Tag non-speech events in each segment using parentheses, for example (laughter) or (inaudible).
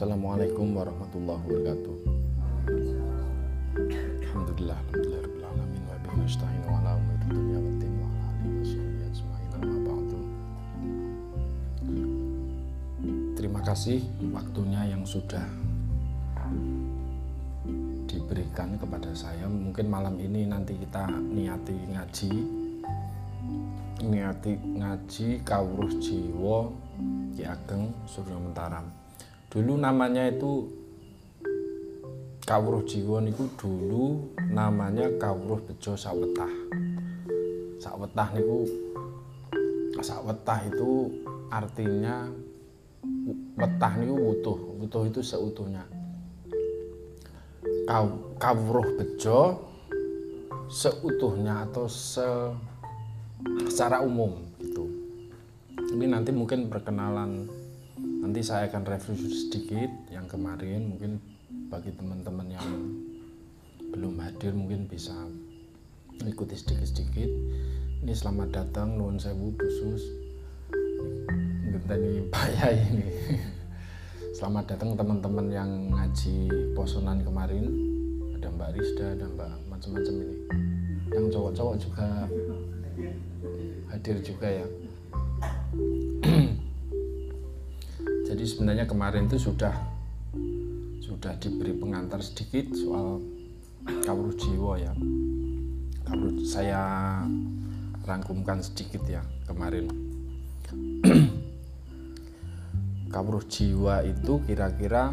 Assalamualaikum warahmatullahi wabarakatuh. Alhamdulillah, alhamdulillah rabbil alamin wa bihi nasta'in wa ala umuri dunya waddin wa ala alihi washabihi ajma'in amma ba'du. Terima kasih waktunya yang sudah diberikan kepada saya. Mungkin malam ini nanti kita niati ngaji niati ngaji kawruh jiwa Ki Ageng Surya Mentaram. Dulu namanya itu Kawruh Jiwa niku dulu namanya Kawruh Bejo Sawetah. Sawetah niku Sawetah itu artinya wetah niku wutuh, wutuh itu seutuhnya. Kaw, kawruh bejo seutuhnya atau se secara umum gitu. Ini nanti mungkin perkenalan nanti saya akan review sedikit yang kemarin mungkin bagi teman-teman yang belum hadir mungkin bisa ikuti sedikit-sedikit. Ini selamat datang nuwun sewu khusus ini payah (laughs) ini. Selamat datang teman-teman yang ngaji posonan kemarin. Ada Mbak Rizda, ada Mbak macam-macam ini. Yang cowok-cowok juga hadir juga ya. Jadi sebenarnya kemarin itu sudah sudah diberi pengantar sedikit soal kawruh jiwa ya. Kawruh saya rangkumkan sedikit ya kemarin. (clears throat) kawruh jiwa itu kira-kira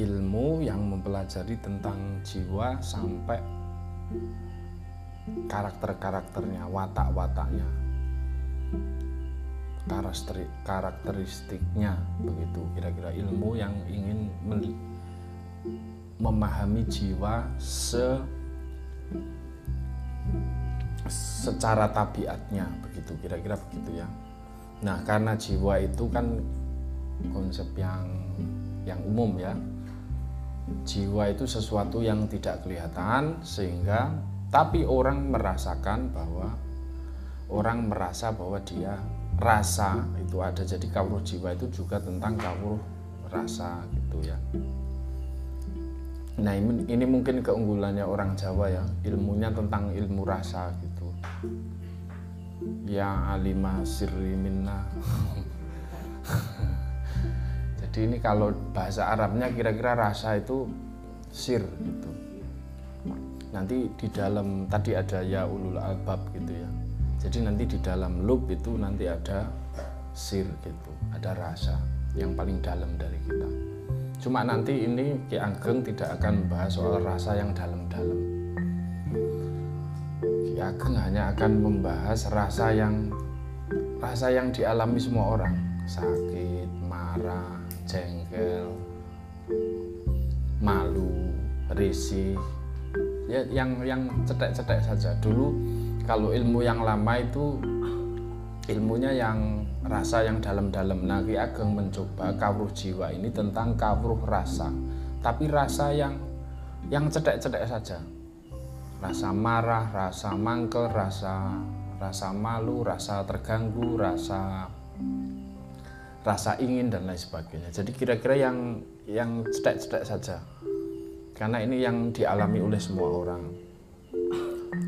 ilmu yang mempelajari tentang jiwa sampai karakter-karakternya, watak-wataknya, karakteristiknya begitu kira-kira ilmu yang ingin memahami jiwa se secara tabiatnya begitu kira-kira begitu ya. Nah, karena jiwa itu kan konsep yang yang umum ya. Jiwa itu sesuatu yang tidak kelihatan sehingga tapi orang merasakan bahwa orang merasa bahwa dia rasa itu ada. Jadi kawruh jiwa itu juga tentang kawruh rasa gitu ya. Nah ini, ini mungkin keunggulannya orang Jawa ya ilmunya tentang ilmu rasa gitu. Ya alimah sirri minna. (laughs) Jadi ini kalau bahasa Arabnya kira-kira rasa itu sir gitu. Nanti di dalam tadi ada ya ulul albab gitu ya jadi nanti di dalam loop itu nanti ada sir gitu, ada rasa yang paling dalam dari kita. Cuma nanti ini Ki Ageng tidak akan membahas soal rasa yang dalam-dalam. Ki Ageng hanya akan membahas rasa yang rasa yang dialami semua orang, sakit, marah, jengkel, malu, risih, ya yang yang cetek-cetek saja. Dulu kalau ilmu yang lama itu ilmunya yang rasa yang dalam-dalam nah Ki Ageng mencoba kawruh jiwa ini tentang kawruh rasa tapi rasa yang yang cedek-cedek saja rasa marah, rasa mangkel, rasa rasa malu, rasa terganggu, rasa rasa ingin dan lain sebagainya. Jadi kira-kira yang yang cedek-cedek saja. Karena ini yang dialami oleh semua orang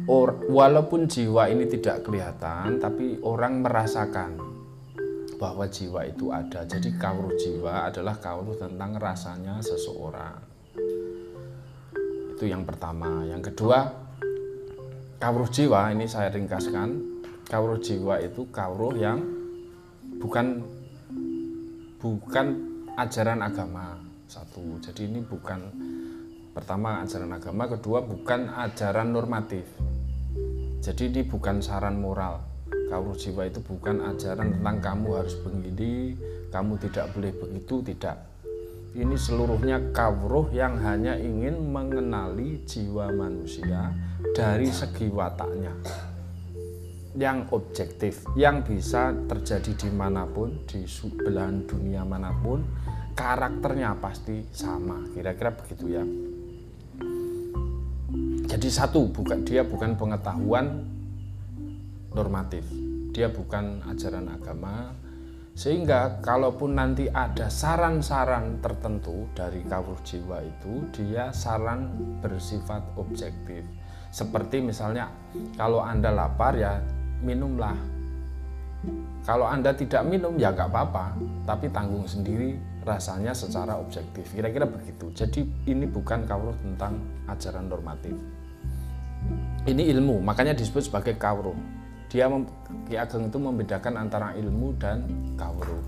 or, walaupun jiwa ini tidak kelihatan tapi orang merasakan bahwa jiwa itu ada. Jadi kawruh jiwa adalah kawruh tentang rasanya seseorang. Itu yang pertama. Yang kedua kawruh jiwa ini saya ringkaskan. Kawruh jiwa itu kawruh yang bukan bukan ajaran agama. Satu. Jadi ini bukan pertama ajaran agama kedua bukan ajaran normatif jadi ini bukan saran moral. Kawruh jiwa itu bukan ajaran tentang kamu harus begini, kamu tidak boleh begitu, tidak. Ini seluruhnya kawruh yang hanya ingin mengenali jiwa manusia dari segi wataknya. Yang objektif, yang bisa terjadi di mana pun, di belahan dunia mana pun, karakternya pasti sama. Kira-kira begitu ya. Jadi satu, bukan dia bukan pengetahuan normatif. Dia bukan ajaran agama. Sehingga kalaupun nanti ada saran-saran tertentu dari kawruh jiwa itu dia saran bersifat objektif. Seperti misalnya kalau anda lapar ya minumlah. Kalau anda tidak minum ya nggak apa-apa tapi tanggung sendiri rasanya secara objektif. Kira-kira begitu. Jadi ini bukan kawruh tentang ajaran normatif ini ilmu makanya disebut sebagai kawruh dia Ki Ageng itu membedakan antara ilmu dan kawruh.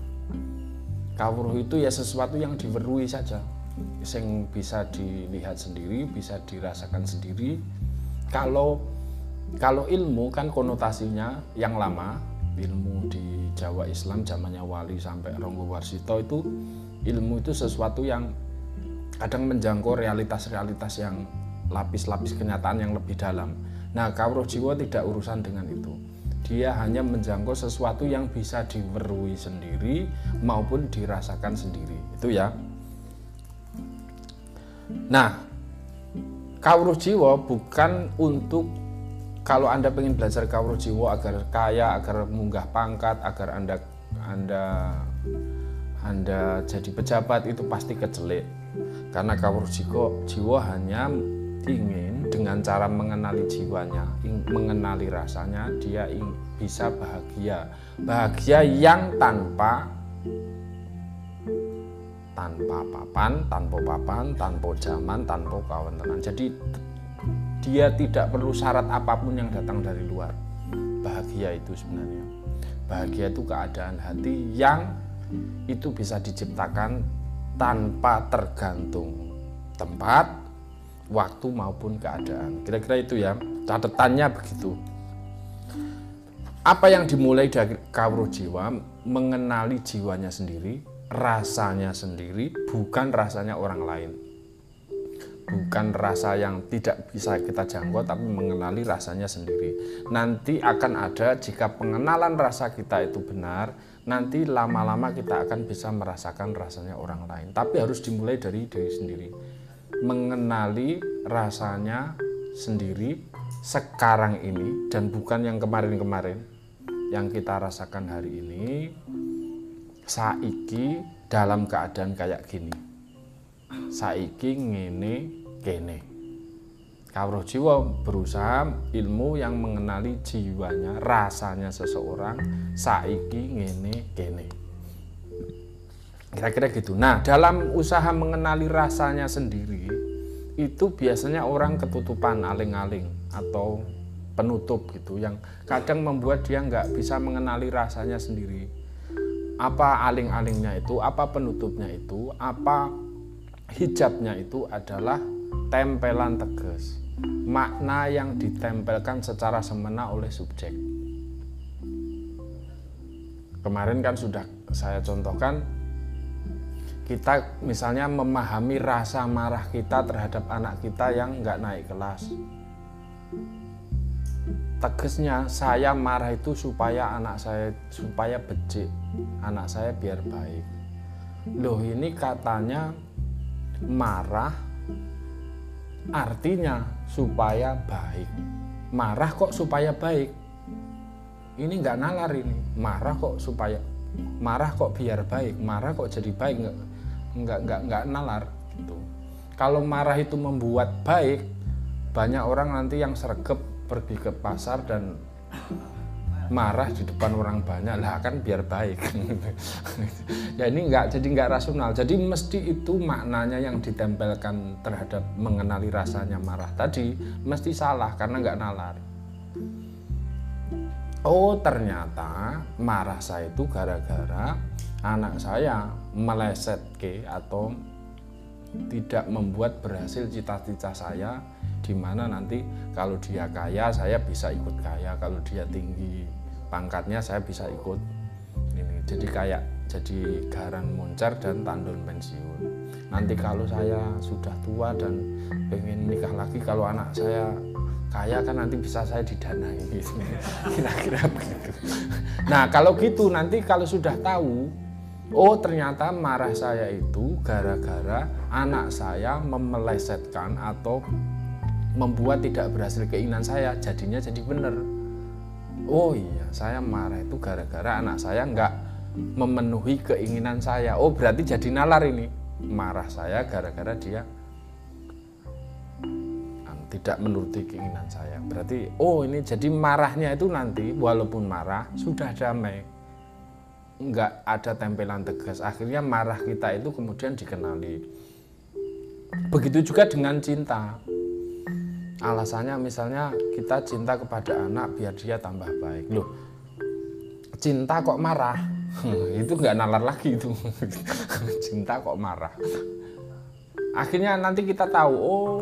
Kawruh itu ya sesuatu yang diwerui saja, yang bisa dilihat sendiri, bisa dirasakan sendiri. Kalau kalau ilmu kan konotasinya yang lama, ilmu di Jawa Islam zamannya Wali sampai Ronggo Warsito itu ilmu itu sesuatu yang kadang menjangkau realitas-realitas yang lapis-lapis kenyataan yang lebih dalam. Nah, kawruh jiwa tidak urusan dengan itu. Dia hanya menjangkau sesuatu yang bisa diwerui sendiri maupun dirasakan sendiri. Itu ya. Nah kawruh jiwa bukan untuk kalau anda ingin belajar kawruh jiwa agar kaya agar munggah pangkat agar anda anda anda jadi pejabat itu pasti kecelek karena kawruh jiwa, jiwa hanya ingin dengan cara mengenali jiwanya, mengenali rasanya, dia bisa bahagia. Bahagia yang tanpa tanpa papan, tanpa papan, tanpa zaman, tanpa kawan Jadi dia tidak perlu syarat apa pun yang datang dari luar. Bahagia itu sebenarnya. Bahagia itu keadaan hati yang itu bisa diciptakan tanpa tergantung tempat, waktu maupun keadaan. Kira-kira itu ya, catatannya begitu. Apa yang dimulai dari kawruh jiwa, mengenali jiwanya sendiri, rasanya sendiri, bukan rasanya orang lain. Bukan rasa yang tidak bisa kita jangkau, tapi mengenali rasanya sendiri. Nanti akan ada jika pengenalan rasa kita itu benar, nanti lama-lama kita akan bisa merasakan rasanya orang lain. Tapi harus dimulai dari diri sendiri mengenali rasanya sendiri sekarang ini dan bukan yang kemarin-kemarin yang kita rasakan hari ini saiki dalam keadaan kayak gini saiki ngene kene Kawruh jiwa berusaha ilmu yang mengenali jiwanya, rasanya seseorang saiki ngene kene. Kira-kira gitu. Nah, dalam usaha mengenali rasanya sendiri, itu biasanya orang ketutupan aling-aling atau penutup gitu yang kadang membuat dia nggak bisa mengenali rasanya sendiri. Apa aling-alingnya itu apa penutupnya itu apa hijabnya itu adalah tempelan tegas. Makna yang ditempelkan secara semena oleh subjek. Kemarin kan sudah saya contohkan kita misalnya memahami rasa marah kita terhadap anak kita yang nggak naik kelas. Tegasnya saya marah itu supaya anak saya supaya becik. Anak saya biar baik. Loh ini katanya marah artinya supaya baik. Marah kok supaya baik? Ini nggak nalar ini. Marah kok supaya marah kok biar baik? Marah kok jadi baik nggak nggak nggak nalar gitu. Kalau marah itu membuat baik banyak orang nanti yang sergap pergi ke pasar dan marah di depan orang banyak. Lah kan biar baik (laughs) ya ini nggak jadi nggak rasional. Jadi mesti itu maknanya yang ditempelkan terhadap mengenali rasanya marah tadi mesti salah karena nggak nalar. Oh ternyata marah saya itu gara-gara anak saya meleset ke atau tidak membuat berhasil cita-cita saya di mana nanti kalau dia kaya saya bisa ikut kaya. Kalau dia tinggi pangkatnya saya bisa ikut ini. Jadi kayak jadi garan moncer dan tandon pensiun. Nanti kalau saya sudah tua dan pengen nikah lagi kalau anak saya kaya kan nanti bisa saya didanai. (laughs) Kira-kira begitu. Nah kalau gitu nanti kalau sudah tahu Oh ternyata marah saya itu gara-gara anak saya memelesetkan atau membuat tidak berhasil keinginan saya. Jadinya jadi benar. Oh iya saya marah itu gara-gara anak saya nggak memenuhi keinginan saya. Oh berarti jadi nalar ini. Marah saya gara-gara dia tidak menuruti keinginan saya. Berarti oh ini jadi marahnya itu nanti walaupun marah sudah damai nggak ada tempelan tegas. Akhirnya marah kita itu kemudian dikenali. Begitu juga dengan cinta. Alasannya misalnya kita cinta kepada anak biar dia tambah baik. Loh cinta kok marah? Itu nggak nalar lagi itu. (laughs) Cinta kok marah? Akhirnya nanti kita tahu oh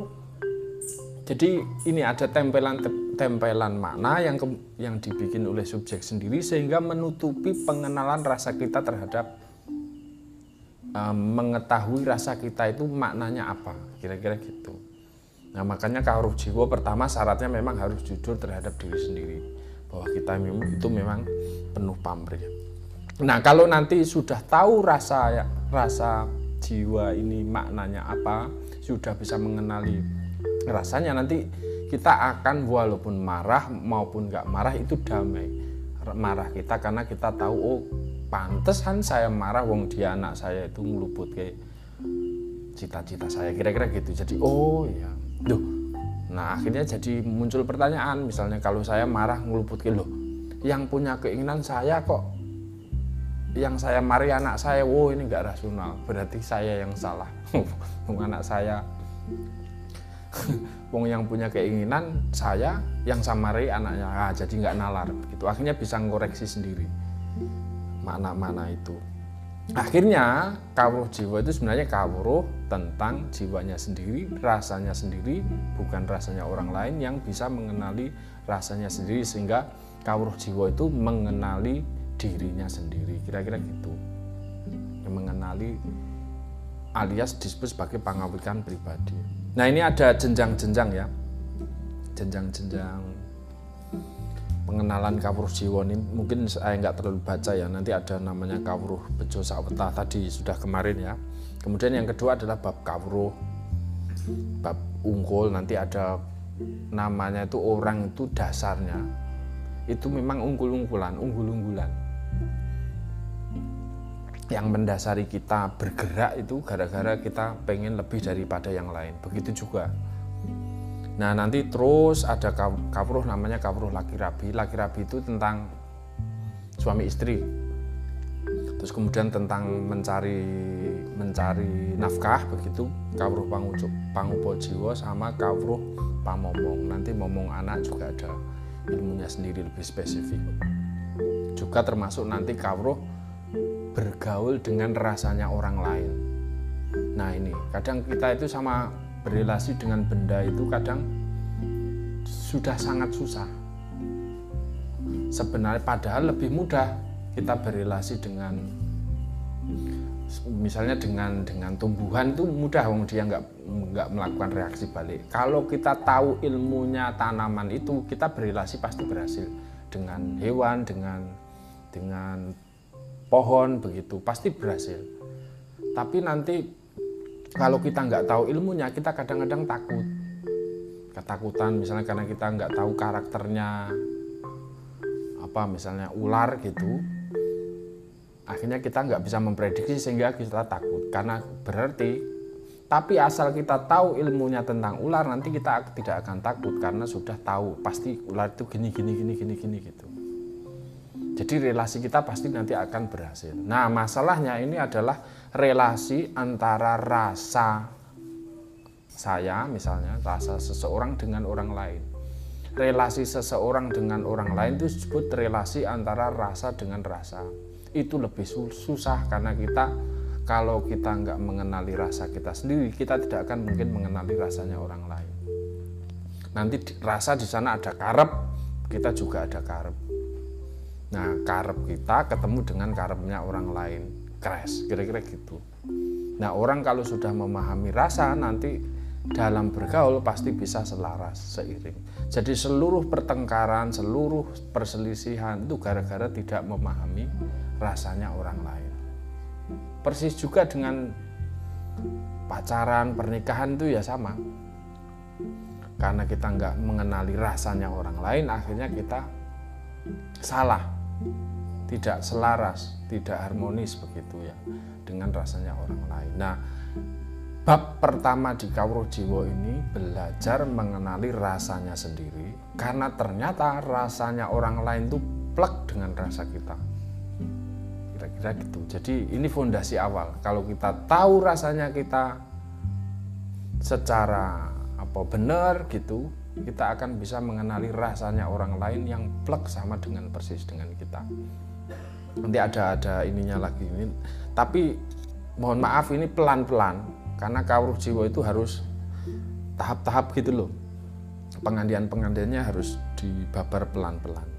jadi ini ada tempelan tempelan makna yang ke, yang dibikin oleh subjek sendiri sehingga menutupi pengenalan rasa kita terhadap um, mengetahui rasa kita itu maknanya apa kira-kira gitu. Nah makanya kawruh jiwa pertama syaratnya memang harus jujur terhadap diri sendiri bahwa kita itu memang penuh pamrih. Nah kalau nanti sudah tahu rasa rasa jiwa ini maknanya apa, sudah bisa mengenali rasanya nanti kita akan walaupun marah maupun nggak marah itu damai. Marah kita karena kita tahu oh pantesan saya marah wong dia anak saya itu ngeluput kayak cita-cita saya kira-kira gitu. Jadi oh ya duh. Nah akhirnya jadi muncul pertanyaan misalnya kalau saya marah ngeluput ke loh yang punya keinginan saya kok yang saya mari anak saya wow ini nggak rasional berarti saya yang salah. (laughs) Anak saya (laughs) wong yang punya keinginan saya yang samari anaknya ah, jadi nggak nalar gitu. Akhirnya bisa ngoreksi sendiri mana-mana itu. Akhirnya kawruh jiwa itu sebenarnya kawruh tentang jiwanya sendiri rasanya sendiri bukan rasanya orang lain yang bisa mengenali rasanya sendiri sehingga kawruh jiwa itu mengenali dirinya sendiri. Kira-kira gitu. Yang mengenali alias disebut sebagai pengawikan pribadi Nah ini ada jenjang-jenjang ya, jenjang-jenjang pengenalan kawruh jiwa ini mungkin saya nggak terlalu baca ya. Nanti ada namanya kawruh bejo saweta tadi sudah kemarin ya. Kemudian yang kedua adalah bab kawruh bab unggul. Nanti ada namanya itu orang itu dasarnya. Itu memang unggul-unggulan unggul-unggulan yang mendasari kita bergerak itu gara-gara kita pengen lebih daripada yang lain. Begitu juga. Nah nanti terus ada kawruh namanya kawruh laki rabi. Laki rabi itu tentang suami istri. Terus kemudian tentang mencari mencari nafkah begitu. Kawruh pangucup pangupo jiwa sama kawruh pamomong. Nanti momong anak juga ada ilmunya sendiri lebih spesifik. Juga termasuk nanti kawruh bergaul dengan rasanya orang lain. Nah ini kadang kita itu sama berrelasi dengan benda itu kadang sudah sangat susah. Sebenarnya padahal lebih mudah kita berrelasi dengan misalnya dengan dengan tumbuhan itu mudah wong dia nggak nggak melakukan reaksi balik. Kalau kita tahu ilmunya tanaman itu kita berrelasi pasti berhasil dengan hewan dengan dengan pohon begitu. Pasti berhasil. Tapi nanti kalau kita nggak tahu ilmunya kita kadang-kadang takut. Ketakutan misalnya karena kita nggak tahu karakternya apa misalnya ular gitu akhirnya kita nggak bisa memprediksi sehingga kita takut. Karena berarti tapi asal kita tahu ilmunya tentang ular nanti kita tidak akan takut karena sudah tahu. Pasti ular itu gini gini gini gini gini gitu jadi relasi kita pasti nanti akan berhasil. Nah, masalahnya ini adalah relasi antara rasa saya misalnya, rasa seseorang dengan orang lain. Relasi seseorang dengan orang lain itu disebut relasi antara rasa dengan rasa. Itu lebih susah karena kita kalau kita nggak mengenali rasa kita sendiri, kita tidak akan mungkin mengenali rasanya orang lain. Nanti rasa di sana ada karep, kita juga ada karep Nah, karep kita ketemu dengan karepnya orang lain. Crash, kira-kira gitu. Nah, orang kalau sudah memahami rasa nanti dalam bergaul pasti bisa selaras seiring. Jadi seluruh pertengkaran, seluruh perselisihan itu gara-gara tidak memahami rasanya orang lain. Persis juga dengan pacaran, pernikahan itu ya sama. Karena kita nggak mengenali rasanya orang lain, akhirnya kita salah tidak selaras, tidak harmonis begitu ya dengan rasanya orang lain. Nah, bab pertama di Kawruh Jiwa ini belajar mengenali rasanya sendiri karena ternyata rasanya orang lain itu plek dengan rasa kita. Kira-kira gitu. Jadi ini fondasi awal. Kalau kita tahu rasanya kita secara apa benar gitu, kita akan bisa mengenali rasanya orang lain yang plek sama dengan persis dengan kita. Nanti ada ada ininya lagi. Ini tapi mohon maaf ini pelan-pelan karena kawruh jiwa itu harus tahap-tahap gitu loh. Pengandian pengandiannya harus dibabar pelan-pelan